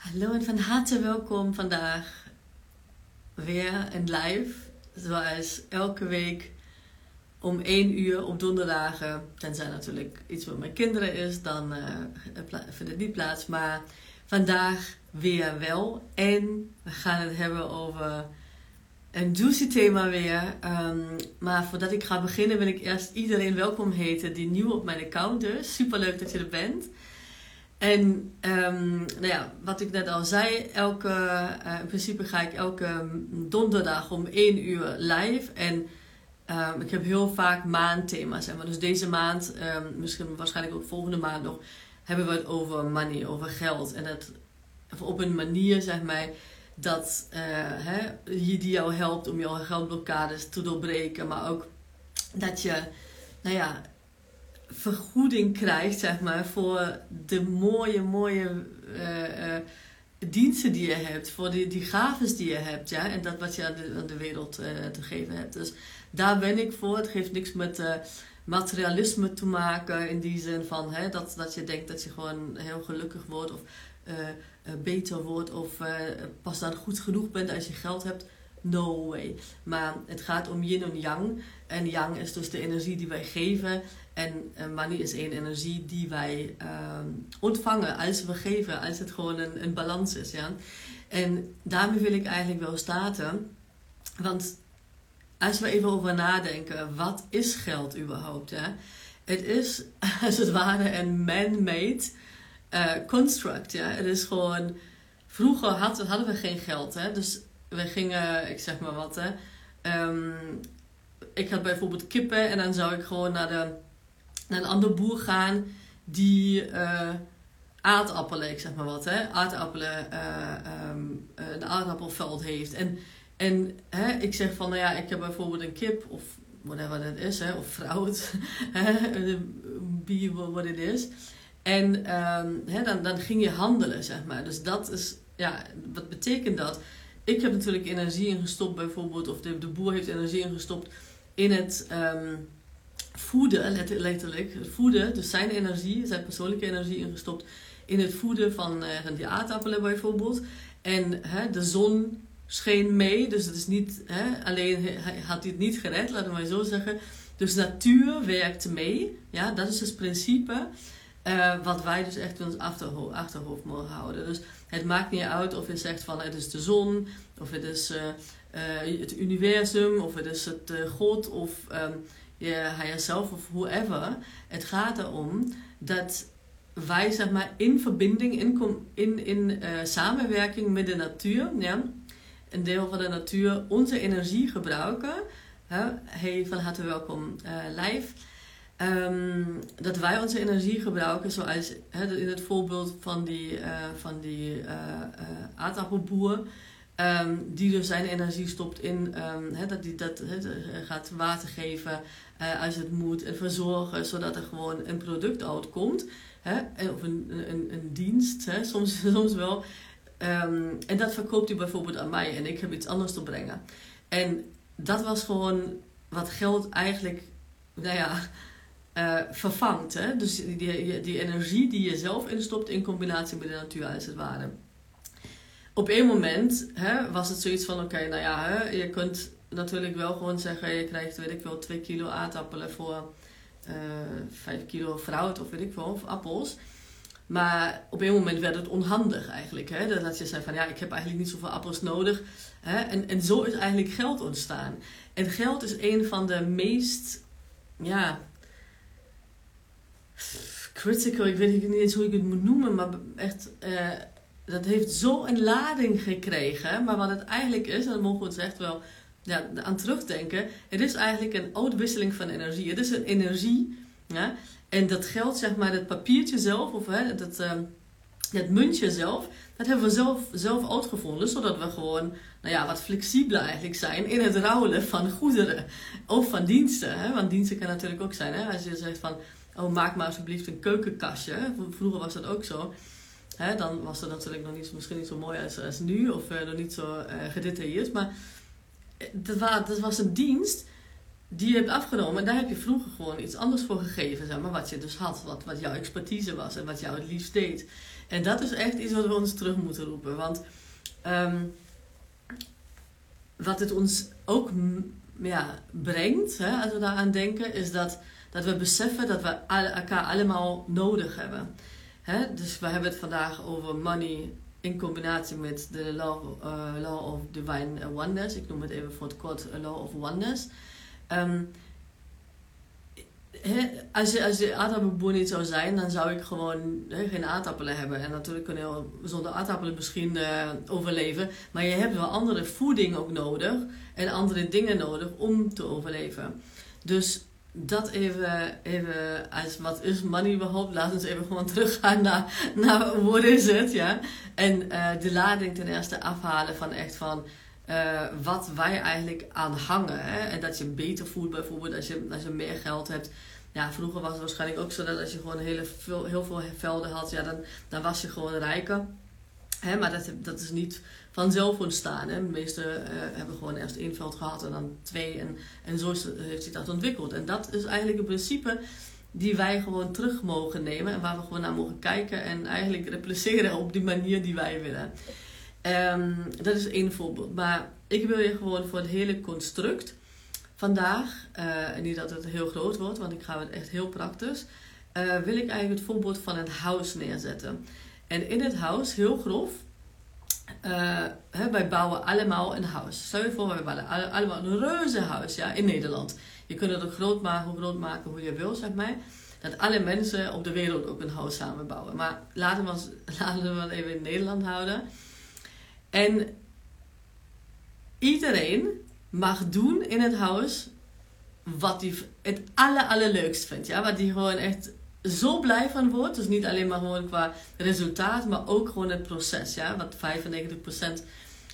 Hallo en van harte welkom vandaag weer in live. Zoals elke week om 1 uur op donderdagen. Tenzij natuurlijk iets met mijn kinderen is, dan uh, vindt het niet plaats. Maar vandaag weer wel. En we gaan het hebben over een juicy thema weer. Um, maar voordat ik ga beginnen wil ik eerst iedereen welkom heten die nieuw op mijn account is. Super leuk dat je er bent. En um, nou ja, wat ik net al zei, elke, uh, in principe ga ik elke donderdag om 1 uur live. En um, ik heb heel vaak maandthema's. Zeg maar. Dus deze maand, um, misschien waarschijnlijk ook volgende maand nog, hebben we het over money, over geld. En dat op een manier, zeg maar, dat uh, hè, die jou helpt om jouw geldblokkades te doorbreken. Maar ook dat je, nou ja, vergoeding krijgt, zeg maar, voor de mooie, mooie uh, uh, diensten die je hebt, voor die, die gaves die je hebt, ja, en dat wat je aan de, wereld uh, te geven hebt. Dus daar ben ik voor. Het heeft niks met materialisme te maken, in die zin van hè, dat, dat je denkt dat je gewoon heel gelukkig wordt of beter wordt of pas dan goed genoeg bent als je geld hebt. No way. Maar het gaat om yin en yang. En yang is dus de energie die wij geven. En uh, money is één energie die wij uh, ontvangen als we geven, als het gewoon een, een balans is. Ja? En daarmee wil ik eigenlijk wel starten. Want als we even over nadenken, wat is geld überhaupt? Ja? Het is als het ware een man-made uh, construct. Ja? Het is gewoon, vroeger hadden, we geen geld. Hè? Dus we gingen, ik zeg maar wat, hè. Um, ik had bijvoorbeeld kippen en dan zou ik gewoon naar, de, naar een andere boer gaan die uh, aardappelen, ik zeg maar wat, hè, aardappelen, uh, een aardappelveld heeft. En, en hè, ik zeg van, nou ja, ik heb bijvoorbeeld een kip of whatever dat is, hè, of fruit, bier, wat het is. En um, hè, dan, dan ging je handelen, zeg maar. Dus dat is, ja, wat betekent dat? ik heb natuurlijk energie ingestopt, bijvoorbeeld, of de, de boer heeft energie ingestopt in het um, voeden, letterlijk. Voeden, dus zijn energie, zijn persoonlijke energie ingestopt in het voeden van, uh, die aardappelen bijvoorbeeld. En hè, de zon scheen mee, dus het is niet, hè, alleen had hij het niet gered, laten we maar zo zeggen. Dus natuur werkt mee, ja, dat is het principe. Uh, wat wij dus echt in ons achterhoofd, achterhoofd mogen houden. Dus het maakt niet uit of je zegt van het is de zon, of het is uh, het universum, of het is het God, of um, je higher self, of whoever. Het gaat erom dat wij zeg maar in verbinding, in, in, in samenwerking met de natuur, ja, een deel van de natuur, onze energie gebruiken. Hey, van harte welkom live Um, dat wij onze energie gebruiken, zoals in het voorbeeld van die, uh, van die aardappelboer, um, die dus zijn energie stopt in he, dat hij dat, gaat water geven als het moet en verzorgen, zodat er gewoon een product uitkomt, he, of een, een, een dienst, he, soms, soms wel. en dat verkoopt hij bijvoorbeeld aan mij en ik heb iets anders te brengen. En dat was gewoon wat geld eigenlijk, nou ja uh, vervangt. Hè? Dus die, die, energie die je zelf instopt in combinatie met de natuur als het ware. Op één moment hè, was het zoiets van, oké, nou ja, hè, je kunt natuurlijk wel gewoon zeggen, je krijgt, weet ik wel, 2 kilo aardappelen voor uh, eh, 5 kilo fruit of weet ik wel, of appels. Maar op een moment werd het onhandig eigenlijk. Hè? Dat je zei van ja, ik heb eigenlijk niet zoveel appels nodig. Hè? En, en zo is eigenlijk geld ontstaan. En geld is een van de meest ja, critical, ik weet niet eens hoe ik het moet noemen, maar echt, uh, dat heeft zo een lading gekregen. Maar wat het eigenlijk is, en daar mogen we het echt wel ja, aan terugdenken, het is eigenlijk een uitwisseling van energie. Het is een energie, ja, en dat geld, zeg maar, het papiertje zelf, of hè, dat, uh, het muntje zelf, dat hebben we zelf, zelf uitgevonden, zodat we gewoon nou ja, wat flexibeler eigenlijk zijn in het ruilen van goederen of van diensten. Hè? Want diensten kan natuurlijk ook zijn, hè? als je zegt van oh maak maar alsjeblieft een keukenkastje. Vroeger was dat ook zo. Hè, dan was dat natuurlijk nog niet, misschien niet zo mooi als, nu of uh, nog niet zo uh, gedetailleerd. Maar eh, dat, was, dat was een dienst die je hebt afgenomen en daar heb je vroeger gewoon iets anders voor gegeven, zeg maar, wat je dus had, wat, wat jouw expertise was en wat jou het liefst deed. En dat is echt iets wat we ons terug moeten roepen. Want ehm, wat het ons ook ja, brengt, hè, als we daaraan denken, is dat, dat we beseffen dat we elkaar allemaal nodig hebben. Hè? Dus we hebben het vandaag over money in combinatie met de law, uh, law of divine oneness. Ik noem het even voor het kort law of oneness. Um, als, je, als je aardappelboer niet zou zijn, dan zou ik gewoon geen aardappelen hebben. En natuurlijk kun je zonder aardappelen misschien uh, overleven. Maar je hebt wel andere voeding ook nodig. En andere dingen nodig om te overleven. Dus dat even, even als wat is money überhaupt? Laten we eens even gewoon teruggaan naar, naar wat is het, ja. En uh, de lading ten eerste afhalen van echt van... Uh, wat wij eigenlijk aan hangen. Hè? En dat je beter voelt bijvoorbeeld als je, als je meer geld hebt. Ja, vroeger was het waarschijnlijk ook zo dat als je gewoon hele veel, heel veel velden had, ja, dan, dan was je gewoon rijker. Hè? Maar dat, dat is niet vanzelf ontstaan. Hè? De meesten uh, hebben gewoon eerst één veld gehad en dan twee. En, en zo heeft zich dat ontwikkeld. En dat is eigenlijk een principe die wij gewoon terug mogen nemen. En waar we gewoon naar mogen kijken en eigenlijk repliceren op die manier die wij willen. Um, dat is één voorbeeld. Maar ik wil je gewoon voor het hele construct vandaag, uh, en niet dat het heel groot wordt, want ik ga het echt heel praktisch, uh, wil ik eigenlijk het voorbeeld van een huis neerzetten. En in het huis, heel grof, uh, wij bouwen allemaal een huis. Stel je voor, wij bouwen allemaal een reuze huis ja, in Nederland. Je kunt het ook groot maken, hoe groot maken hoe je wil, zeg maar. Dat alle mensen op de wereld ook een huis samen bouwen. Maar laten we, laten we het even in Nederland houden. En iedereen mag doen in het huis wat hij het aller, allerleukst vindt. Ja? Wat hij gewoon echt zo blij van wordt. Dus niet alleen maar gewoon qua resultaat, maar ook gewoon het proces. Ja? Want 95%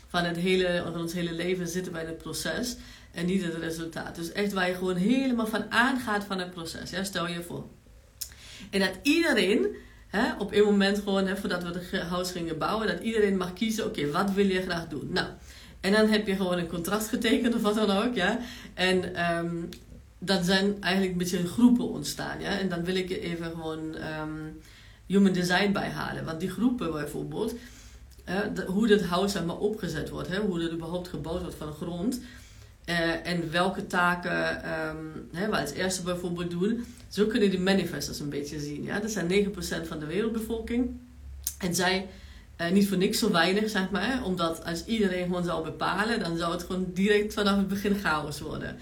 van, het hele, van ons hele leven zitten bij het proces en niet het resultaat. Dus echt waar je gewoon helemaal van aangaat van het proces. Ja? Stel je voor. En dat iedereen hè, op een moment gewoon, hè, voordat we de huis gingen bouwen, dat iedereen mag kiezen, oké, wat wil je graag doen? Nou, en dan heb je gewoon een contract getekend of wat dan ook, ja. En um, dan zijn eigenlijk een beetje groepen ontstaan. Ja? En dan wil ik even gewoon um, human design bijhalen. Want die groepen bijvoorbeeld, uh, hoe dat huis zeg maar opgezet wordt, hè? hoe dat überhaupt gebouwd wordt van de grond. Uh, en welke taken um, hè, we als eerste bijvoorbeeld doen. Zo kunnen die manifestors een beetje zien. Ja? Dat zijn 9% van de wereldbevolking. En zij, uh, niet voor niks zo weinig, zeg maar. Omdat als iedereen gewoon zou bepalen, dan zou het gewoon direct vanaf het begin chaos worden.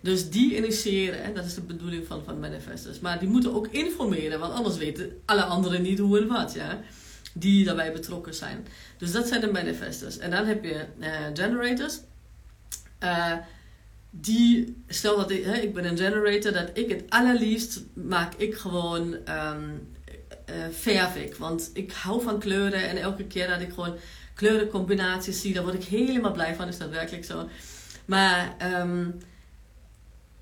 Dus die initiëren, en dat is de bedoeling van, van manifestors. Maar die moeten ook informeren, want anders weten alle anderen niet hoe en wat, ja. Die daarbij betrokken zijn. Dus dat zijn de manifestors. En dan heb je uh, generators. Uh, die, stel dat ik, hè, ik ben een generator, dat ik het allerliefst maak ik gewoon um, verf ik. Want ik hou van kleuren en elke keer dat ik gewoon kleurencombinaties zie, dan word ik helemaal blij van. Is dat werkelijk zo? Maar um,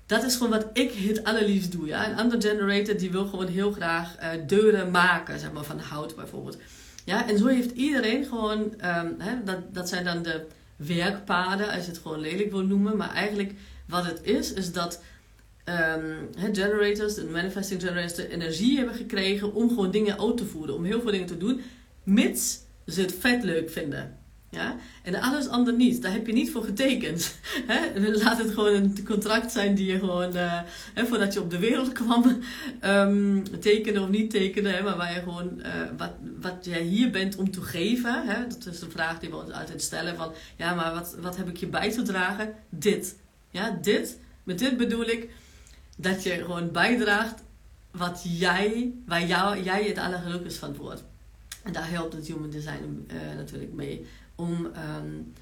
dat is gewoon wat ik het allerliefst doe. Ja? Een ander generator die wil gewoon heel graag uh, deuren maken, zeg maar van hout bijvoorbeeld. Ja? En zo heeft iedereen gewoon, um, hè, dat, dat zijn dan de werkpaden, als je het gewoon lelijk wil noemen. Maar eigenlijk wat het is, is dat um, generators, de manifesting generators, de energie hebben gekregen om gewoon dingen uit te voeren. Om heel veel dingen te doen, mits ze het vet leuk vinden. Ja? En alles ander niet. Daar heb je niet voor getekend. Laat het gewoon een contract zijn die je gewoon, uh, voordat je op de wereld kwam, um, tekenen of niet tekenen. Hè, maar waar je gewoon, uh, wat, wat jij hier bent om te geven. Hè? Dat is de vraag die we ons altijd stellen. Van, ja, maar wat, wat heb ik je bij te dragen? Dit. Ja, dit. Met dit bedoel ik dat je gewoon bijdraagt wat jij, waar jou, jij het allergelukkigst van wordt. En daar helpt het Human Design uh, natuurlijk mee om um,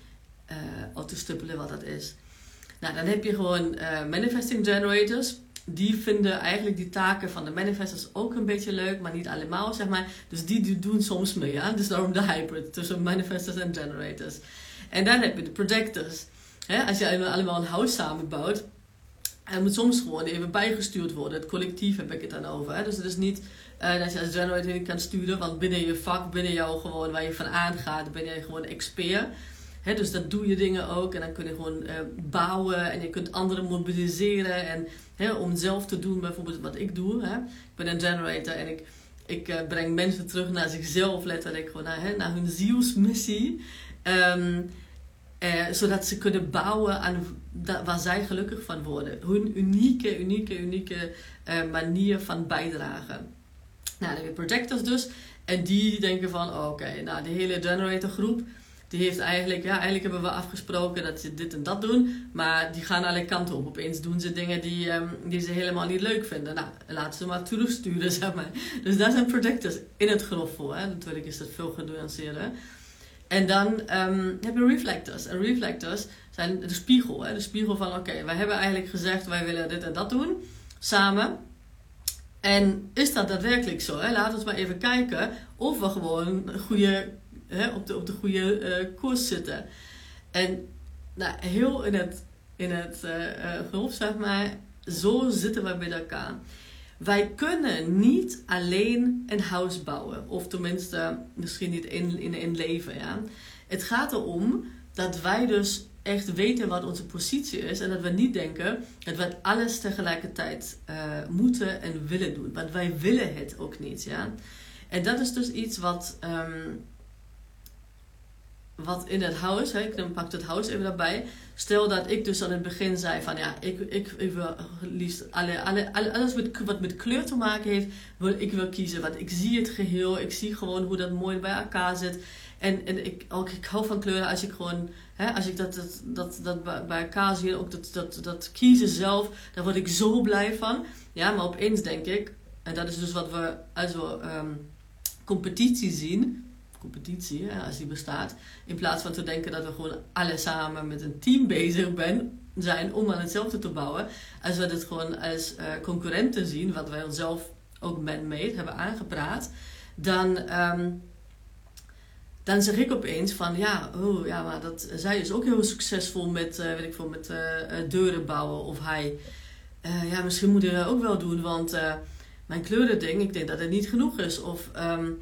te stuppelen wat dat is. Nou, dan heb je gewoon uh, manifesting generators. Die vinden eigenlijk die taken van de manifestors ook een beetje leuk, maar niet allemaal, zeg maar. Dus die, die doen soms mee, ja. Dus daarom de hybrid tussen manifestors en generators. En dan heb je de projectors. Hè? Als je allemaal een huis samenbouwt, en moet soms gewoon even bijgestuurd worden. Het collectief heb ik het dan over. Hè? Dus het is niet uh, dat je als generator niet kan sturen, want binnen je vak, binnen jou gewoon waar je van aangaat, ben je gewoon expert. Dus dat doe je dingen ook en dan kun je gewoon uh, bouwen en je kunt anderen mobiliseren en om zelf te doen bijvoorbeeld wat ik doe. Ik ben een generator en ik ik uh, breng mensen terug naar zichzelf, letterlijk gewoon naar, naar hun zielsmissie. Uh, zodat ze kunnen bouwen aan waar zij gelukkig van worden. Hun unieke, unieke, unieke manier van bijdragen. Nou, dan heb je projectors dus. En die denken van, oké, nou de hele generator groep die heeft eigenlijk, ja, eigenlijk hebben we afgesproken dat ze dit en dat doen. Maar die gaan alle kanten op. Opeens doen ze dingen die, um, die ze helemaal niet leuk vinden. Nou, laten ze maar terugsturen, zeg maar. Dus daar zijn projectors in het grof voor. Hè. Natuurlijk is dat veel genuanceerder. En dan um, heb je reflectors. En reflectors zijn de spiegel. Hè. De spiegel van, oké, wij hebben eigenlijk gezegd, wij willen dit en dat doen. Samen. En is dat daadwerkelijk zo? Hè? Laten we maar even kijken of we gewoon goede hè, op, de, op de goede uh, koers zitten. En nou, heel in het, in het uh, zeg maar, zo zitten we bij elkaar. Wij kunnen niet alleen een huis bouwen, of tenminste misschien niet in, in, in leven. Ja? Het gaat erom dat wij dus echt weten wat onze positie is en dat we niet denken dat we alles tegelijkertijd uh, moeten en willen doen. Want wij willen het ook niet. Ja? En dat is dus iets wat. Um, wat in het huis, hè, ik pak het huis even daarbij. Stel dat ik dus aan het begin zei van ja, ik, ik, ik wil liefst alle, alle, alles met, wat met kleur te maken heeft, wil ik wil kiezen. Want ik zie het geheel, ik zie gewoon hoe dat mooi bij elkaar zit. En, en ik, ook, ik hou van kleuren als ik gewoon, hè, als ik dat, dat, dat, dat bij elkaar zie, ook dat, dat, dat kiezen zelf, daar word ik zo blij van. Ja, maar opeens denk ik, en dat is dus wat we als we um, competitie zien, competitie, hè, als die bestaat. In plaats van te denken dat we gewoon alle samen met een team bezig ben, zijn om aan hetzelfde te bouwen. Als we het gewoon als uh, concurrenten zien, wat wij onszelf ook man-made hebben aangepraat, dan, um, dan zeg ik opeens van ja, oh, ja, maar dat, zij is ook heel succesvol met, uh, weet ik veel, met uh, deuren bouwen. Of hij, ja, misschien moet hij dat ook wel doen, want mijn kleurending, ik denk dat het niet genoeg is. Of um,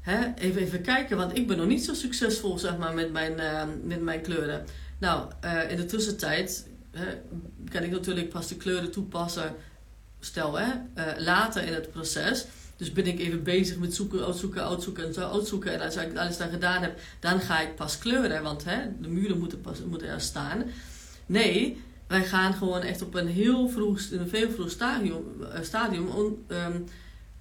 Hè, even, even kijken, want ik ben nog niet zo succesvol zeg maar, met, mijn, met mijn kleuren. Nou, in de tussentijd kan ik natuurlijk pas de kleuren toepassen, stel hè, later in het proces. Dus ben ik even bezig met zoeken, uitzoeken, uitzoeken en zo uitzoeken. En als ik alles daar gedaan heb, dan ga ik pas kleuren, want hè, de muren moeten, moeten er staan. Nee, wij gaan gewoon echt op een heel vroeg, een veel vroeg stadium, stadium on, um,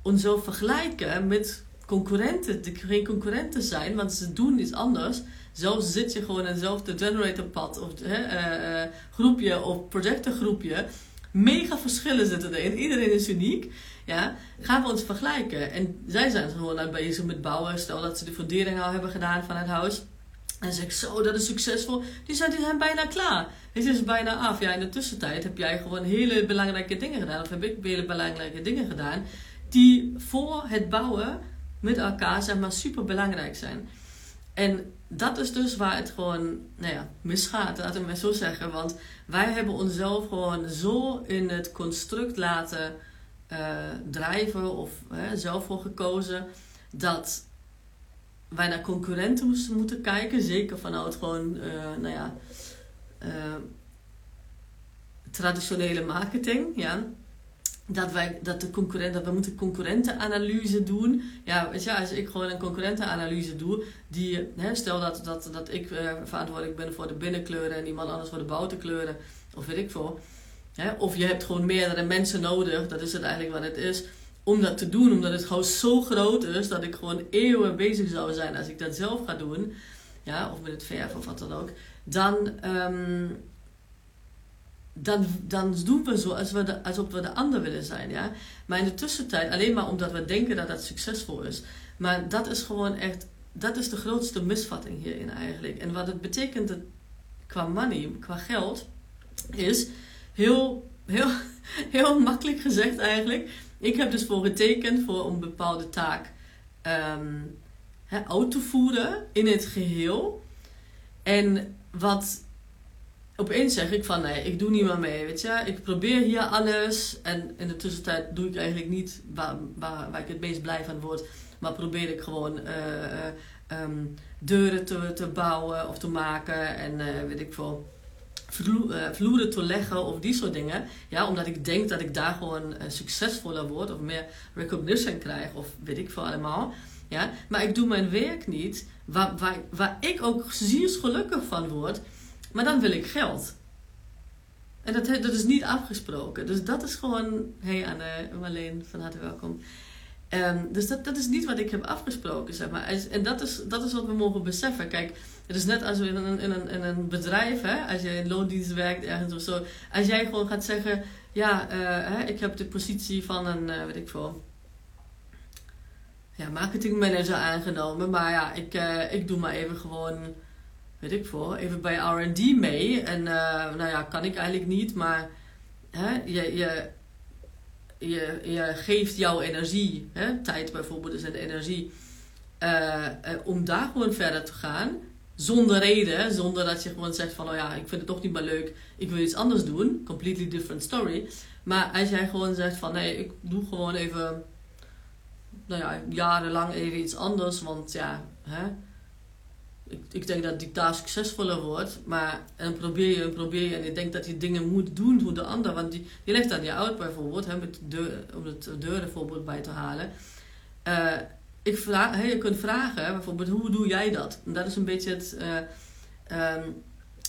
onszelf vergelijken met concurrenten, geen concurrenten zijn, want ze doen iets anders. Zelfs zit je gewoon in hetzelfde generatorpad of hè, uh, uh, groepje of projectengroepje. Mega verschillen zitten erin. Iedereen is uniek. Ja, gaan we ons vergelijken. En zij zijn gewoon aan bezig met bouwen. Stel dat ze de fundering al hebben gedaan van het huis. En zeg ik, zo, dat is succesvol. Die zijn, die zijn bijna klaar. Het is bijna af. Ja, in de tussentijd heb jij gewoon hele belangrijke dingen gedaan. Of heb ik hele belangrijke dingen gedaan. Die voor het bouwen met elkaar zeg maar super belangrijk zijn. En dat is dus waar het gewoon nou ja, misgaat, laten we maar zo zeggen. Want wij hebben onszelf gewoon zo in het construct laten drijven of zelf voor gekozen dat wij naar concurrenten moesten moeten kijken. Zeker vanuit gewoon, uh, nou ja, uh, traditionele marketing. Ja dat, wij, dat, de concurrent, dat we moeten concurrentenanalyse doen. Ja, weet als ik gewoon een concurrentenanalyse doe, die, hè, stel dat, dat, dat ik verantwoordelijk ben voor de binnenkleuren en iemand anders voor de buitenkleuren, of weet ik veel. Hè, of je hebt gewoon meerdere mensen nodig, dat is het eigenlijk wat het is, om dat te doen, omdat het gewoon zo groot is dat ik gewoon eeuwen bezig zou zijn als ik dat zelf ga doen. Ja, of met het verven of wat dan ook. Dan. Um, dan, dan doen we zo als we de, alsof we de ander willen zijn. Ja? Maar in de tussentijd, alleen maar omdat we denken dat dat succesvol is. Maar dat is gewoon echt, dat is de grootste misvatting hierin eigenlijk. En wat het betekent qua money, qua geld, is heel, heel, heel makkelijk gezegd eigenlijk. Ik heb dus voor getekend voor een bepaalde taak um, uit te voeren in het geheel. En wat opeens zeg ik van nee, ik doe niet meer mee, weet je. Ik probeer hier alles en in de tussentijd doe ik eigenlijk niet waar, waar, waar ik het meest blij van word. Maar probeer ik gewoon uh, um, deuren te, te bouwen of te maken en uh, weet ik veel, vloeren te leggen of die soort dingen. Ja, omdat ik denk dat ik daar gewoon succesvoller word of meer recognition krijg of weet ik veel allemaal. Ja, maar ik doe mijn werk niet waar, waar, waar ik ook zeer gelukkig van word, maar dan wil ik geld. En dat, dat is niet afgesproken. Dus dat is gewoon, hey Anne, Marleen, van harte welkom. Um, dus dat, dat is niet wat ik heb afgesproken, zeg maar. En dat is, dat is wat we mogen beseffen. Kijk, het is net als in een, in een, in een bedrijf, hè, als je in loondienst werkt ergens of zo. Als jij gewoon gaat zeggen, ja, uh, hè, ik heb de positie van een, uh, weet ik veel, ja, marketingmanager aangenomen. Maar ja, ik, uh, ik doe maar even gewoon weet ik veel, even bij RD mee. En nou ja, kan ik eigenlijk niet, maar hè, je, je, je, je geeft jouw energie, hè, tijd bijvoorbeeld is een energie, om daar gewoon verder te gaan. Zonder reden, zonder dat je gewoon zegt van, oh ja, ik vind het toch niet meer leuk, ik wil iets anders doen. Completely different story. Maar als jij gewoon zegt van, nee, ik doe gewoon even, nou ja, jarenlang even iets anders, want ja, hè, ik, ik denk dat die taak succesvoller wordt. Maar en probeer je en probeer je. En je denkt dat je dingen moet doen voor de ander. Want die, je legt dan je uit bijvoorbeeld. Hè, deur, om het deuren bijvoorbeeld bij te halen. Uh, ik vraag, je kunt vragen bijvoorbeeld hoe doe jij dat? En dat is een beetje het... Uh, um,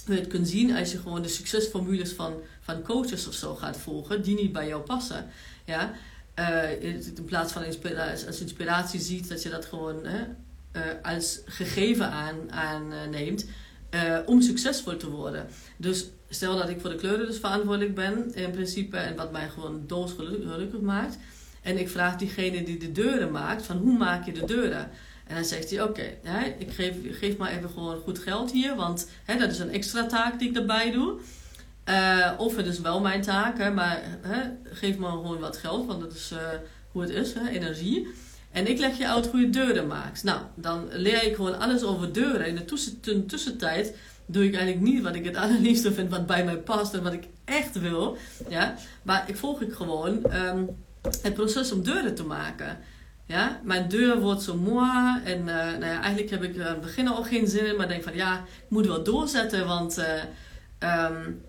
je het kunt zien als je gewoon de succesformules van, van coaches of zo gaat volgen. Die niet bij jou passen. Ja? Uh, in plaats van inspiratie, als inspiratie ziet dat je dat gewoon... Hè, uh, als gegeven aan, aanneemt uh, om succesvol te worden. Dus stel dat ik voor de kleuren dus verantwoordelijk ben in principe en wat mij gewoon gelukkig maakt. En ik vraag diegene die de deuren maakt van hoe maak je de deuren? En dan zegt hij, oké, ik geef, geef maar even gewoon goed geld hier, want hè, dat is een extra taak die ik erbij doe. Uh, of het is wel mijn taak, hè, maar hè, geef maar gewoon wat geld, want dat is uh, hoe het is, hè, energie. En ik leg je uit hoe je deuren maakt. Nou, dan leer ik gewoon alles over deuren. In de tussentijd doe ik eigenlijk niet wat ik het allerliefste vind, wat bij mij past en wat ik echt wil. Ja? Maar ik volg ik gewoon um, het proces om deuren te maken. Ja? Mijn deur wordt zo mooi en uh, nou ja, eigenlijk heb ik aan het begin al geen zin in, maar denk van ja, ik moet wel doorzetten, want uh, um,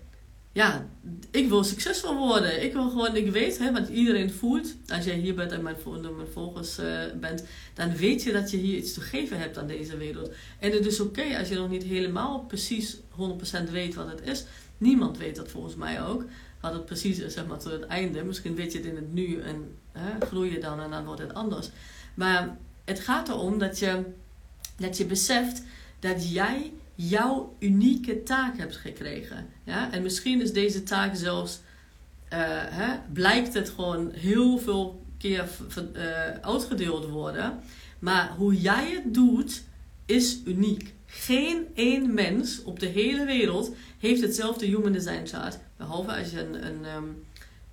ja, ik wil succesvol worden. Ik wil gewoon, ik weet, hè, want iedereen voelt, als jij hier bent en mijn, mijn volgers bent, dan weet je dat je hier iets te geven hebt aan deze wereld. En het is oké als je nog niet helemaal precies 100% weet wat het is. Niemand weet dat volgens mij ook. Wat het precies is, zeg maar, tot het einde. Misschien weet je het in het nu en hè, groei je dan en dan wordt het anders. Maar het gaat erom dat je, dat je beseft dat jij jouw unieke taak hebt gekregen. Ja? En misschien is deze taak zelfs, uh, hè, blijkt het gewoon heel veel keer uh, uitgedeeld worden. Maar hoe jij het doet, is uniek. Geen één mens op de hele wereld heeft hetzelfde human design chart. Behalve als je een, een, um,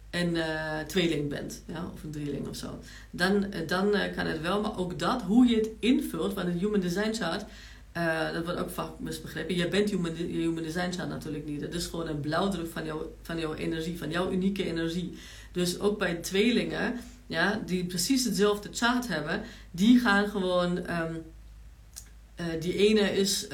een uh, tweeling bent, ja, of een drieling of zo. Dan, dan kan het wel, maar ook dat, hoe je het invult, want een human design chart dat wordt ook vaak misbegrepen. Je bent human, human design chart natuurlijk niet. Het is gewoon een blauwdruk van, jou, van jouw energie, van jouw unieke energie. Dus ook bij tweelingen, ja, die precies hetzelfde chart hebben, die gaan gewoon. Uh, die ene is,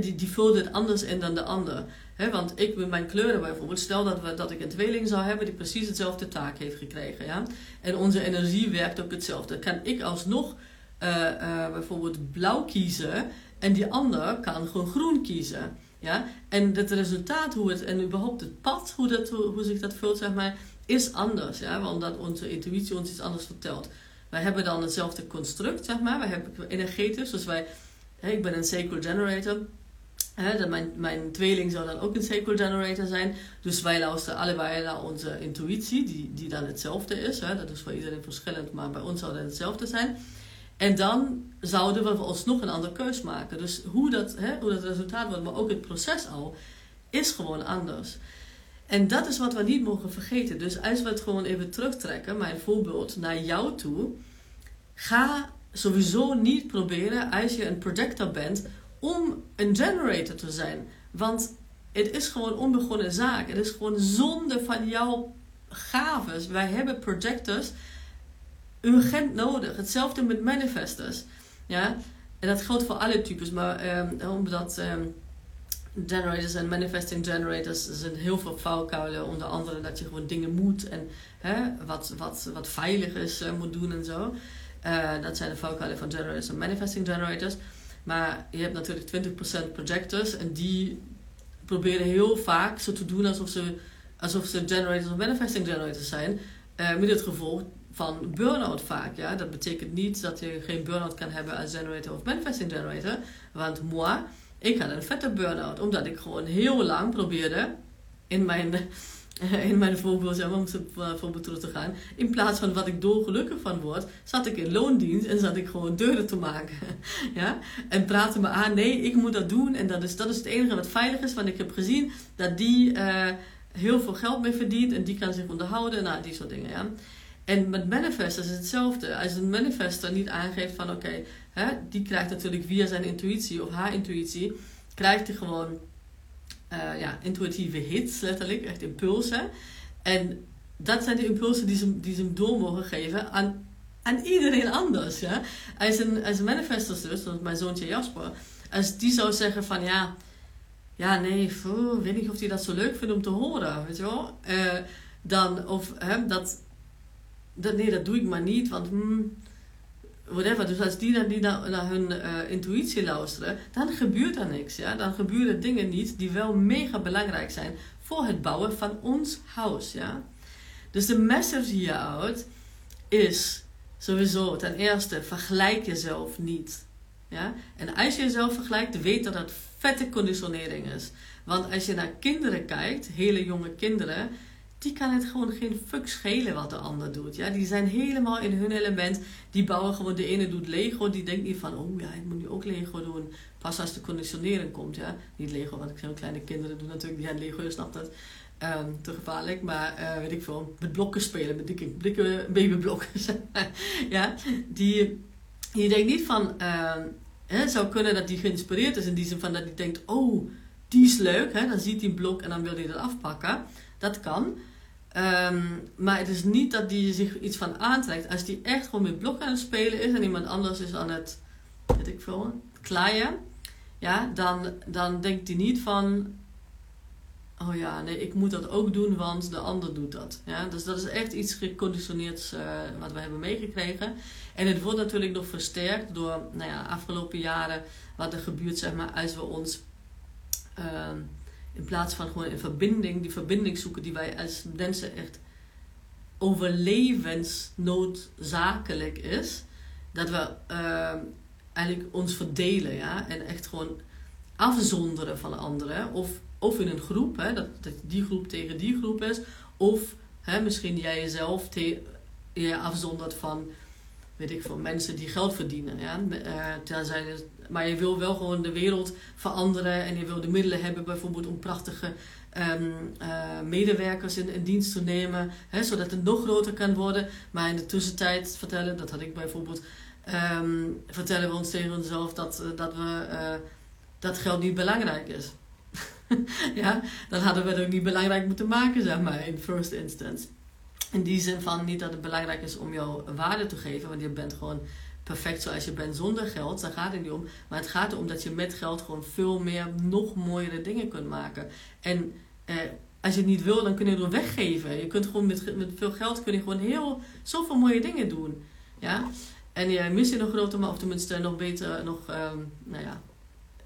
die, die vult het anders in dan de ander. Want ik mijn kleuren bijvoorbeeld, stel dat, we, dat ik een tweeling zou hebben die precies hetzelfde taak heeft gekregen. Ja? En onze energie werkt ook hetzelfde. Kan ik alsnog bijvoorbeeld blauw kiezen en die ander kan gewoon groen kiezen. Ja? En het resultaat, hoe het, en überhaupt het pad, hoe, dat, hoe, zich dat vult, zeg maar, is anders. Ja? Omdat onze intuïtie ons iets anders vertelt. Wij hebben dan hetzelfde construct, zeg maar. Wij hebben energetisch, dus wij, ik ben een sacral generator. Hè, mijn, mijn tweeling zou dan ook een sacral generator zijn. Dus wij luisteren allebei naar onze intuïtie, die, die dan hetzelfde is. Dat is voor iedereen verschillend, maar bij ons zou dat hetzelfde zijn. En dan zouden we alsnog een andere keus maken. Dus hoe dat, hoe dat resultaat wordt, maar ook het proces al, is gewoon anders. En dat is wat we niet mogen vergeten. Dus als we het gewoon even terugtrekken, mijn voorbeeld, naar jou toe. Ga sowieso niet proberen, als je een projector bent, om een generator te zijn. Want het is gewoon onbegonnen zaak. Het is gewoon zonde van jouw gaves. Wij hebben projectors urgent nodig. Hetzelfde met manifestors. Ja? En dat geldt voor alle types, maar um, omdat um, generators en manifesting generators er zijn heel veel valkuilen. Onder andere dat je gewoon dingen moet en hè, wat, wat, wat veilig is uh, moet doen en zo. Uh, dat zijn de valkuilen van generators en manifesting generators. Maar je hebt natuurlijk 20% projectors en die proberen heel vaak zo te doen alsof ze, alsof ze generators of manifesting generators zijn. Uh, met het gevolg van burn-out vaak. Ja? Dat betekent niet dat je geen burn-out kan hebben als generator of manifesting generator. Want moi, ik had een vette burn-out. Omdat ik gewoon heel lang probeerde in mijn, in mijn voorbeeld, om het voorbeeld terug te gaan. In plaats van wat ik dolgelukkig van word, zat ik in loondienst en zat ik gewoon deuren te maken. ja? En praatte me aan, nee, ik moet dat doen. En dat is, dat is het enige wat veilig is. Want ik heb gezien dat die uh, heel veel geld mee verdient en die kan zich onderhouden. Nou, die soort dingen, ja. En met manifestors is hetzelfde. Als een manifestor niet aangeeft van oké, okay, die krijgt natuurlijk via zijn intuïtie of haar intuïtie, krijgt hij gewoon uh, ja, intuïtieve hits, letterlijk, echt impulsen. En dat zijn de impulsen die ze, die ze hem door mogen geven aan, aan iedereen anders. Ja? Als een, als een dus, zoals mijn zoontje Jasper, als die zou zeggen van ja, ja nee, weet niet of hij dat zo leuk vindt om te horen, weet je wel. Uh, dan, of hè, dat dat, nee, dat doe ik maar niet, want hmm, whatever. Dus als die, naar, die naar, hun uh, intuïtie luisteren, dan gebeurt er niks. Ja? Dan gebeuren dingen niet die wel mega belangrijk zijn voor het bouwen van ons huis. Ja? Dus de message hieruit is sowieso ten eerste, vergelijk jezelf niet. Ja? En als je jezelf vergelijkt, weet dat dat vette conditionering is. Want als je naar kinderen kijkt, hele jonge kinderen, die kan het gewoon geen fuck schelen wat de ander doet. Ja? Die zijn helemaal in hun element. Die bouwen gewoon, de ene doet Lego, die denkt niet van, oh ja, ik moet nu ook Lego doen. Pas als de conditionering komt, ja. Niet Lego, want ik zijn kleine kinderen doen natuurlijk, die gaan Lego, je snapt het. Um, te gevaarlijk, maar uh, weet ik veel, met blokken spelen, met dikke, babyblokken. ja, die, die denkt niet van, uh, het zou kunnen dat die geïnspireerd is in die zin van dat hij denkt, oh, die is leuk, hè? dan ziet hij een blok en dan wil hij dat afpakken. Dat kan. Um, maar het is niet dat die zich iets van aantrekt. Als die echt gewoon met blok aan het spelen is en iemand anders is aan het, weet ik veel, klaaien, ja, dan, dan denkt hij niet van, oh ja, nee, ik moet dat ook doen, want de ander doet dat. Ja, dus dat is echt iets geconditioneerd uh, wat we hebben meegekregen. En het wordt natuurlijk nog versterkt door, nou ja, afgelopen jaren wat er gebeurt, zeg maar, als we ons. Uh, in plaats van gewoon een verbinding, die verbinding zoeken die wij als mensen echt overlevensnoodzakelijk is. Dat we uh, eigenlijk ons verdelen ja? en echt gewoon afzonderen van anderen. Of, of in een groep, hè? Dat, die groep tegen die groep is. Of hè, misschien jij jezelf je afzondert van weet ik van mensen die geld verdienen. Ja? Uh, maar je wil wel gewoon de wereld veranderen en je wil de middelen hebben bijvoorbeeld om prachtige um, uh, medewerkers in, dienst te nemen, hè, zodat het nog groter kan worden. Maar in de tussentijd vertellen, dat had ik bijvoorbeeld, um, vertellen we ons tegen onszelf dat, uh, dat, we, uh, dat geld niet belangrijk is. ja, dan hadden we het ook niet belangrijk moeten maken, zeg maar, in first instance. In die zin van niet dat het belangrijk is om jou waarde te geven, want je bent gewoon perfect zoals je bent zonder geld. Daar gaat het niet om. Maar het gaat erom dat je met geld gewoon veel meer, nog mooiere dingen kunt maken. En eh, als je het niet wil, dan kun je het gewoon weggeven. Je kunt gewoon met, met veel geld kun je gewoon heel, zoveel mooie dingen doen. Ja? En je mist je nog groter, maar of tenminste nog beter, nog, um, nou ja,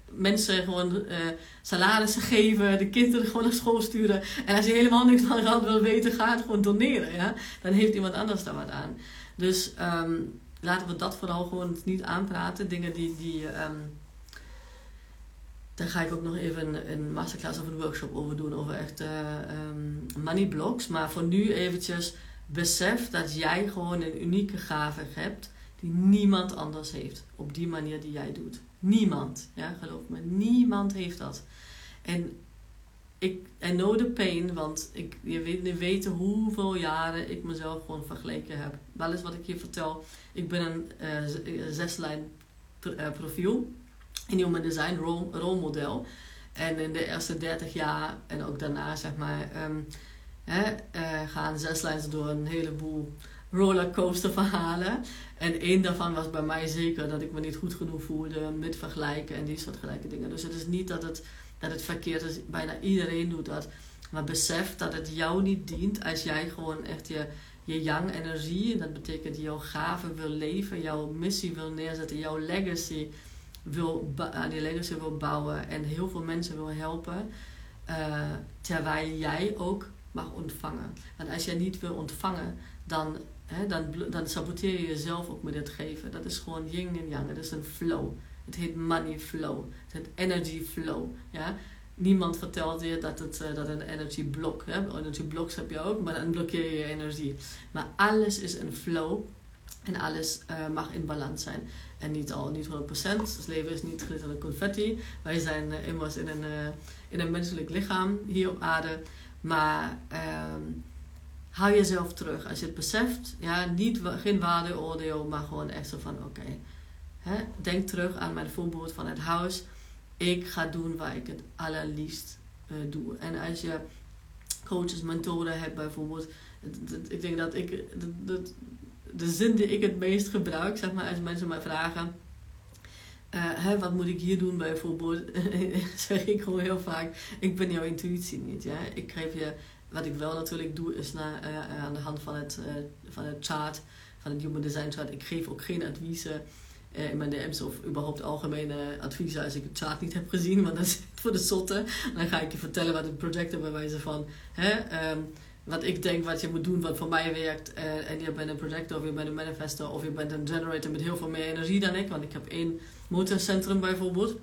mensen gewoon uh, salarissen geven, de kinderen gewoon naar school sturen. En als je helemaal niks van geld wil weten, ga het gewoon doneren. Ja? Dan heeft iemand anders daar wat aan. Dus um, laten we dat vooral gewoon niet aanpraten. Dingen die. die um, daar ga ik ook nog even een masterclass of een workshop over doen. Over echt uh, money blocks. Maar voor nu eventjes besef dat jij gewoon een unieke gave hebt. Die niemand anders heeft. Op die manier die jij doet. Niemand. Ja, geloof me. Niemand heeft dat. En ik, I know the pain, want ik, je weet niet weten hoeveel jaren ik mezelf gewoon vergeleken heb. Wel eens wat ik je vertel. Ik ben een uh, zeslijn uh, profiel in Human Design rol, rolmodel. En in de eerste 30 jaar en ook daarna, zeg maar, um, hè, uh, gaan zeslijns door een heleboel rollercoaster verhalen. En één daarvan was bij mij zeker dat ik me niet goed genoeg voelde met vergelijken en die soort gelijke dingen. Dus het is niet dat het, dat het verkeerd is, bijna iedereen doet dat. Maar besef dat het jou niet dient als jij gewoon echt je, je young energie, en dat betekent jouw gaven wil leven, jouw missie wil neerzetten, jouw legacy wil, aan die legacy wil bouwen en heel veel mensen wil helpen. Uh, terwijl jij ook mag ontvangen. En als jij niet wil ontvangen, dan, hè, dan, dan saboteer je jezelf ook met het geven. Dat is gewoon yin en yang. Het is een flow. Het heet money flow. Het heet energy flow. Ja? Niemand vertelt je dat het uh, dat een energy block hè? Energy blocks heb je ook, maar dan blokkeer je je energie. Maar alles is een flow. En alles uh, mag in balans zijn. En niet al, niet 100%. Het leven is niet glitter confetti. Wij zijn uh, immers in een, in een menselijk lichaam hier op aarde. Maar um, hou jezelf terug. Als je het beseft, ja, niet, geen waardeoordeel, maar gewoon echt zo van: oké, denk terug aan mijn voorbeeld van het huis. Ik ga doen waar ik het allerliefst uh, doe. En als je coaches, mentoren hebt bijvoorbeeld, ik denk dat ik de, zin die ik het meest gebruik, zeg maar, als mensen mij vragen. Uh, hè, wat moet ik hier doen bijvoorbeeld? zeg ik gewoon heel vaak: ik ben jouw intuïtie niet. Ja? Ik geef je wat ik wel natuurlijk doe, is na, uh, aan de hand van het, uh, van het chart, van het Human Design chart. Ik geef ook geen adviezen in mijn DM's of überhaupt algemene adviezen als ik het chart niet heb gezien, want dat is voor de zotte. Dan ga ik je vertellen wat het projector bij wijze van. Hè, um, wat ik denk wat je moet doen, wat voor mij werkt. en je bent een projector of je bent een manifestor of je bent een generator met heel veel meer energie dan ik. Want ik heb één motorcentrum bijvoorbeeld.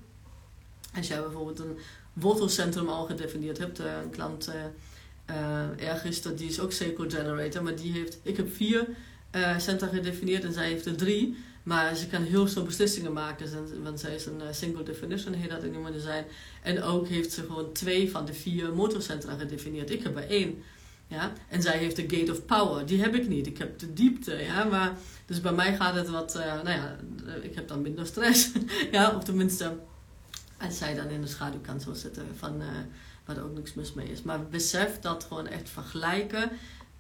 Als jij bijvoorbeeld een wortelcentrum al gedefinieerd hebt, een klant ergens, dat die is ook Seco Generator, maar die heeft, ik heb vier uh, centra gedefinieerd en zij heeft er drie. Maar ze kan heel snel beslissingen maken, want zij is een uh, single definition, heet dat in human design. En ook heeft ze gewoon twee van de vier motorcentra gedefinieerd. Ik heb er één. Ja? En zij heeft de gate of power, die heb ik niet. Ik heb de diepte, ja, maar dus bij mij gaat het wat, nou ja, ik heb dan minder stress. ja, of tenminste, als zij dan in de schaduw kan zo zitten van waar er ook niks mis mee is. Maar besef dat gewoon echt vergelijken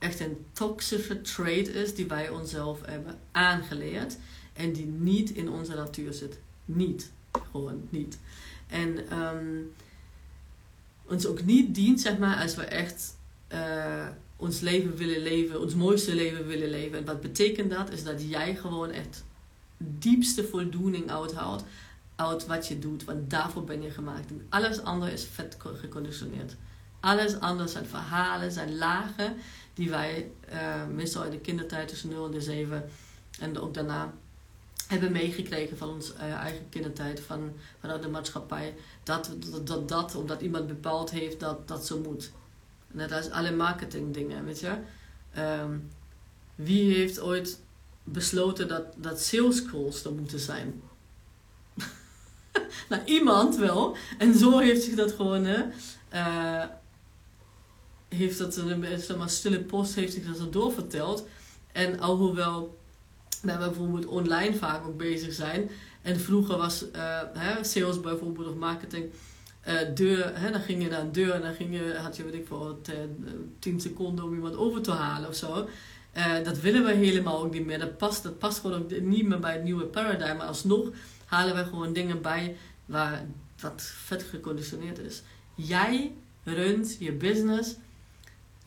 echt een toxische trait is die wij onszelf hebben aangeleerd en die niet in onze natuur zit. Niet. Gewoon niet. En um, ons ook niet dient, zeg maar, als we echt uh, ons leven willen leven, ons mooiste leven willen leven. En wat betekent dat? Is dat jij gewoon echt diepste voldoening uithaalt uit wat je doet, want daarvoor ben je gemaakt. En alles andere is vet geconditioneerd. Alles anders zijn verhalen, zijn lagen die wij uh, meestal in de kindertijd tussen 0 en de 7 en ook daarna hebben meegekregen van onze uh, eigen kindertijd, van, vanuit de maatschappij. Dat, dat, dat, dat, omdat iemand bepaald heeft dat dat zo moet. Net als alle marketing dingen, weet je. Um, wie heeft ooit besloten dat, dat sales calls er moeten zijn? nou, iemand wel. En zo heeft zich dat gewoon, hè, uh, heeft dat een zeg maar, stille post, heeft zich dat doorverteld. En alhoewel we bijvoorbeeld online vaak ook bezig zijn. En vroeger was uh, hè, sales bijvoorbeeld of marketing. Uh, deur, hè, dan ging je naar een deur en dan ging je, had je weet ik voor 10 seconden om iemand over te halen of zo. Dat willen we helemaal ook niet meer. Dat past, dat past gewoon ook niet meer bij het nieuwe paradigma. Maar alsnog halen we gewoon dingen bij waar, wat vet geconditioneerd is. Jij runt je business.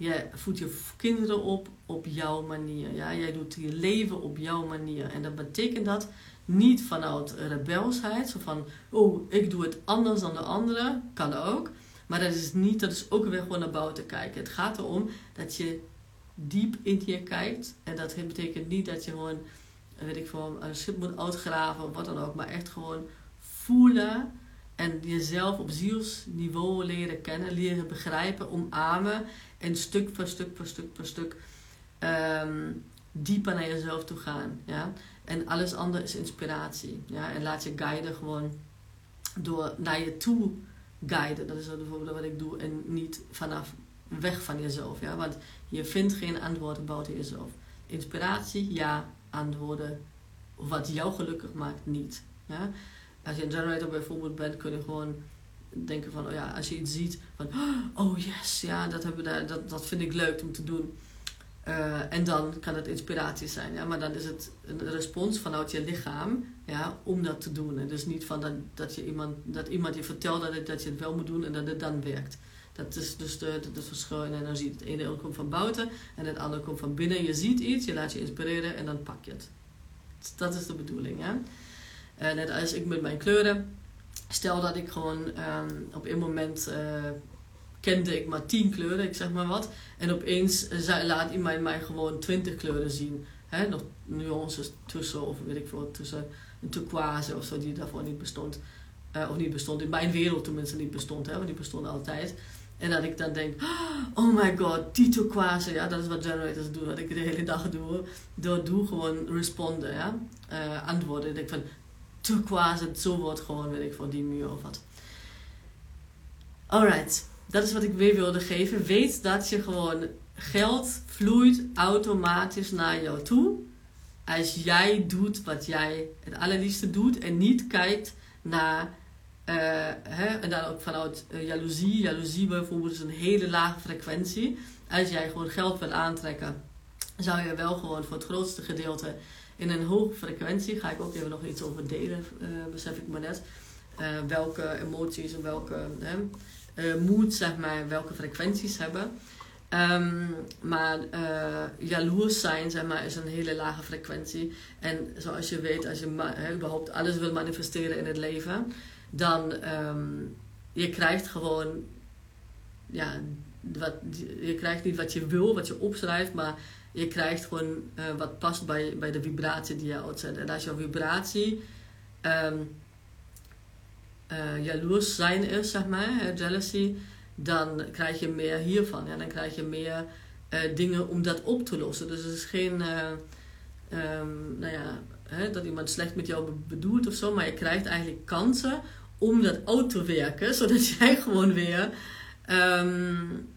Je voedt je kinderen op op jouw manier. Ja? Jij doet je leven op jouw manier. En dat betekent dat niet vanuit rebelsheid. Zo van, oh, ik doe het anders dan de anderen. Kan ook. Maar dat is niet, dat is ook weer gewoon naar buiten kijken. Het gaat erom dat je diep in je kijkt. En dat betekent niet dat je gewoon, weet ik veel, een schip moet uitgraven of wat dan ook. Maar echt gewoon voelen en jezelf op zielsniveau leren kennen, leren begrijpen, omarmen en stuk voor stuk voor stuk voor stuk um, dieper naar jezelf toe gaan. Ja? En alles andere is inspiratie. Ja? En laat je guiden gewoon door naar je toe guiden. Dat is bijvoorbeeld wat ik doe. En niet vanaf weg van jezelf. Ja? Want je vindt geen antwoorden buiten jezelf. Inspiratie, ja. Antwoorden, wat jou gelukkig maakt, niet. Ja? Als je een generator bijvoorbeeld bent, kun je gewoon denken van, oh ja, als je iets ziet van, oh yes, ja, dat, hebben we dat, dat vind ik leuk om te doen. Uh, en dan kan het inspiratie zijn, ja? maar dan is het een respons vanuit je lichaam ja, om dat te doen. En dus niet van dat, dat, je iemand, dat iemand je vertelt dat, het, dat je het wel moet doen en dat het dan werkt. Dat is dus de, de, het verschil in energie. Het ene komt van buiten en het andere komt van binnen. Je ziet iets, je laat je inspireren en dan pak je het. Dat is de bedoeling. Hè? Uh, net als ik met mijn kleuren. Stel dat ik gewoon um, op een moment uh, kende ik maar tien kleuren, ik zeg maar wat. En opeens laat iemand mij gewoon twintig kleuren zien. Hè? Nog nuances tussen, of weet ik veel, tussen een turquoise of zo, die daarvoor niet bestond. Uh, of niet bestond, in mijn wereld tenminste niet bestond, hè? want die bestond altijd. En dat ik dan denk, oh my god, die turquoise, ja, dat is wat generators doen, wat ik de hele dag doe. Door doe gewoon responden, ja, antwoorden. Ik denk van, turquoise, zo wordt gewoon, weet ik, voor die muur of wat. Alright dat is wat ik weer wilde geven. Weet dat je gewoon geld vloeit automatisch naar jou toe. Als jij doet wat jij het allerliefste doet en niet kijkt naar. Uh, hè, en dan ook vanuit uh, jaloezie. Jaloezie bijvoorbeeld is een hele lage frequentie. Als jij gewoon geld wil aantrekken, zou je wel gewoon voor het grootste gedeelte in een hoge frequentie. Ga ik ook even nog iets over delen, uh, besef ik me net. welke emoties en welke uh, moed, zeg maar, welke frequenties hebben. Um, maar uh, jaloers zijn, zeg maar, is een hele lage frequentie. En zoals je weet, als je überhaupt alles wil manifesteren in het leven, dan um, je krijgt gewoon, ja, wat, je krijgt niet wat je wil, wat je opschrijft, maar je krijgt gewoon uh, wat past bij, bij de vibratie die je uitzet. En als jouw vibratie um, jaloers zijn is, zeg maar, jealousy, dan krijg je meer hiervan. Ja? Dan krijg je meer uh, dingen om dat op te lossen. Dus het is geen, um, nou ja, hè, dat iemand slecht met jou bedoelt of zo, maar je krijgt eigenlijk kansen om dat uit te werken, zodat jij gewoon weer. Um,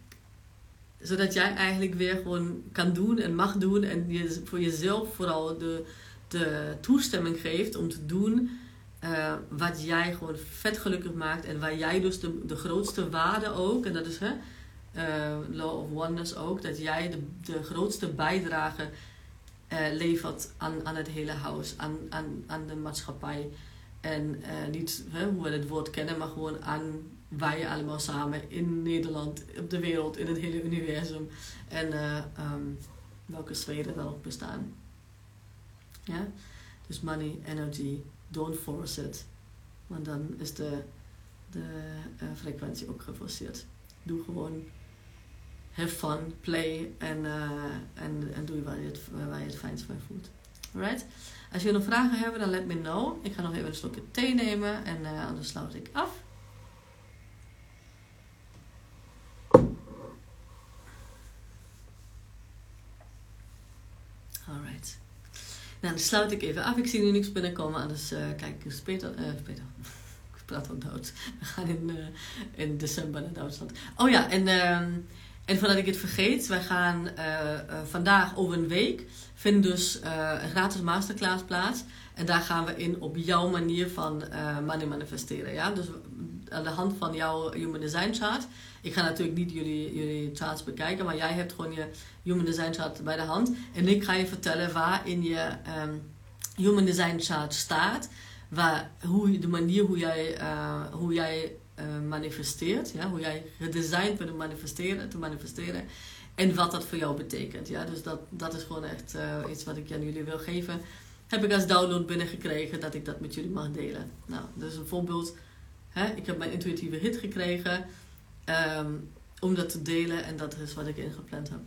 zodat jij eigenlijk weer gewoon kan doen en mag doen en je voor jezelf vooral de, de toestemming geeft om te doen uh, wat jij gewoon vet gelukkig maakt en waar jij dus de, de grootste waarde ook, en dat is hè, uh, Law of Oneness ook, dat jij de, de grootste bijdrage uh, levert aan, aan het hele huis, aan, aan, aan de maatschappij. En niet hè, hoe we het woord kennen, maar gewoon aan wij allemaal samen in Nederland, op de wereld, in het hele universum en um, welke sferen ook bestaan. Ja? Dus money, energy, don't force it. Want dan is de, de uh, frequentie ook geforceerd. Doe gewoon have fun, play en, uh, en, en doe waar je het, waar je het fijnst bij voelt. Alright? Als jullie nog vragen hebben, dan let me know. Ik ga nog even een slokje thee nemen en uh, anders sluit ik af. Alright. Nou, dan sluit ik even af. Ik zie nu niks binnenkomen, uh, kijk eens Peter. Uh, Peter. ik praat al Duits. We gaan in, uh, in december naar Duitsland. Oh ja, en, ehm, en voordat ik het vergeet, wij gaan vandaag over een week vinden dus een gratis masterclass plaats. En daar gaan we in op jouw manier van money manifesteren. Ja? Dus aan de hand van jouw Human Design chart. Ik ga natuurlijk niet jullie, jullie charts bekijken, maar jij hebt gewoon je Human Design chart bij de hand. En ik ga je vertellen waar in je um, Human Design chart staat. Waar, hoe, de manier hoe jij, uh, hoe jij uh, manifesteert. Ja? Hoe jij gedesigned bent om manifesteren, te manifesteren. En wat dat voor jou betekent. Ja? Dus dat, dat is gewoon echt uh, iets wat ik aan jullie wil geven. Heb ik als download binnengekregen dat ik dat met jullie mag delen. Nou, is een voorbeeld Hè? Ik heb mijn intuïtieve hit gekregen um, om dat te delen en dat is wat ik ingepland heb.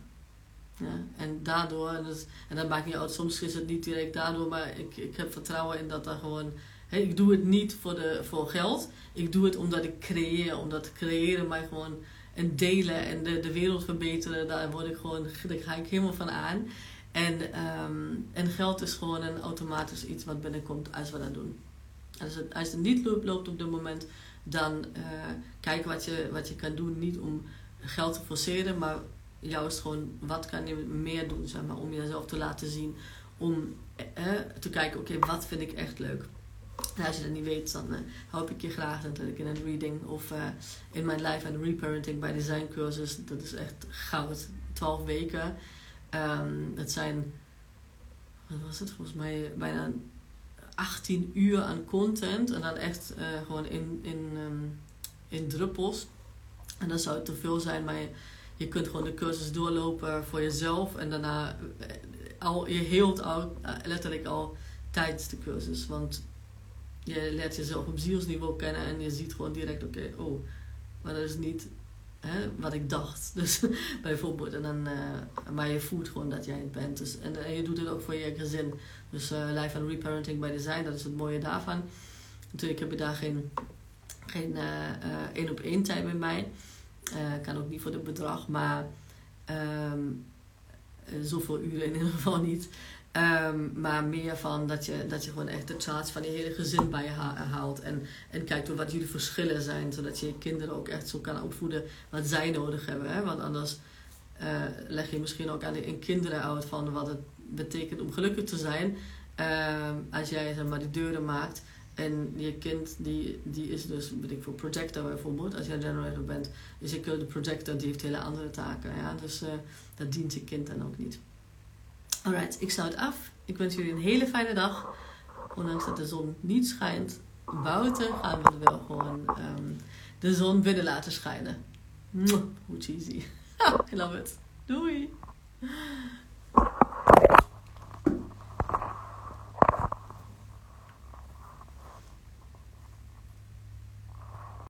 Ja, en daardoor, en, dus, en dat maakt niet uit, soms is het niet direct daardoor, maar ik, ik heb vertrouwen in dat er gewoon. Hè, ik doe het niet voor, de, voor geld, ik doe het omdat ik creëer, omdat creëren mij gewoon en delen en de, de wereld verbeteren, daar word ik gewoon, daar ga ik helemaal van aan. En, um, en geld is gewoon een automatisch iets wat binnenkomt als we dat doen. Als het, als het niet loopt op dit moment, dan uh, kijk wat je, wat je kan doen. Niet om geld te forceren, maar juist gewoon wat kan je meer doen, zeg maar, om jezelf te laten zien. Om eh, te kijken, oké, wat vind ik echt leuk. En als je dat niet weet, dan uh, help ik je graag natuurlijk in een reading of in mijn life and reparenting by design cursus. Dat is echt goud. 12 weken. Um, het zijn, wat was het volgens mij, bijna 18 uur aan content. En dan echt uh, gewoon in, in, um, in druppels. En dan zou te veel zijn, maar je, je kunt gewoon de cursus doorlopen voor jezelf. En daarna, eh, al, je heelt al, eh, letterlijk al tijdens de cursus. Want je leert jezelf op zielsniveau kennen en je ziet gewoon direct, oké, oh, maar dat is niet wat ik dacht. Dus bijvoorbeeld, en dan, uh, maar je voelt gewoon dat jij het bent. Dus, en, en je doet het ook voor je gezin. Dus uh, life and reparenting by design, dat is het mooie daarvan. Natuurlijk heb je daar geen geen één uh, op één tijd bij mij. kan ook niet voor het bedrag, maar um, zoveel uren in ieder geval niet. Um, maar meer van dat je, dat je gewoon echt de charts van je hele gezin bij je haalt. En, en kijkt door wat jullie verschillen zijn. Zodat je je kinderen ook echt zo kan opvoeden wat zij nodig hebben. Hè? Want anders uh, leg je misschien ook aan de kinderen uit van wat het betekent om gelukkig te zijn. Uh, als jij zeg maar die deuren maakt. En je kind die, die is dus, weet voor projector bijvoorbeeld, als jij generator bent. Dus je de projector die heeft hele andere taken. Ja? Dus uh, dat dient je kind dan ook niet. Alright, ik sluit af. Ik wens jullie een hele fijne dag. Ondanks dat de zon niet schijnt, buiten gaan we wel gewoon um, de zon binnen laten schijnen. Hoe cheesy. I love it. Doei!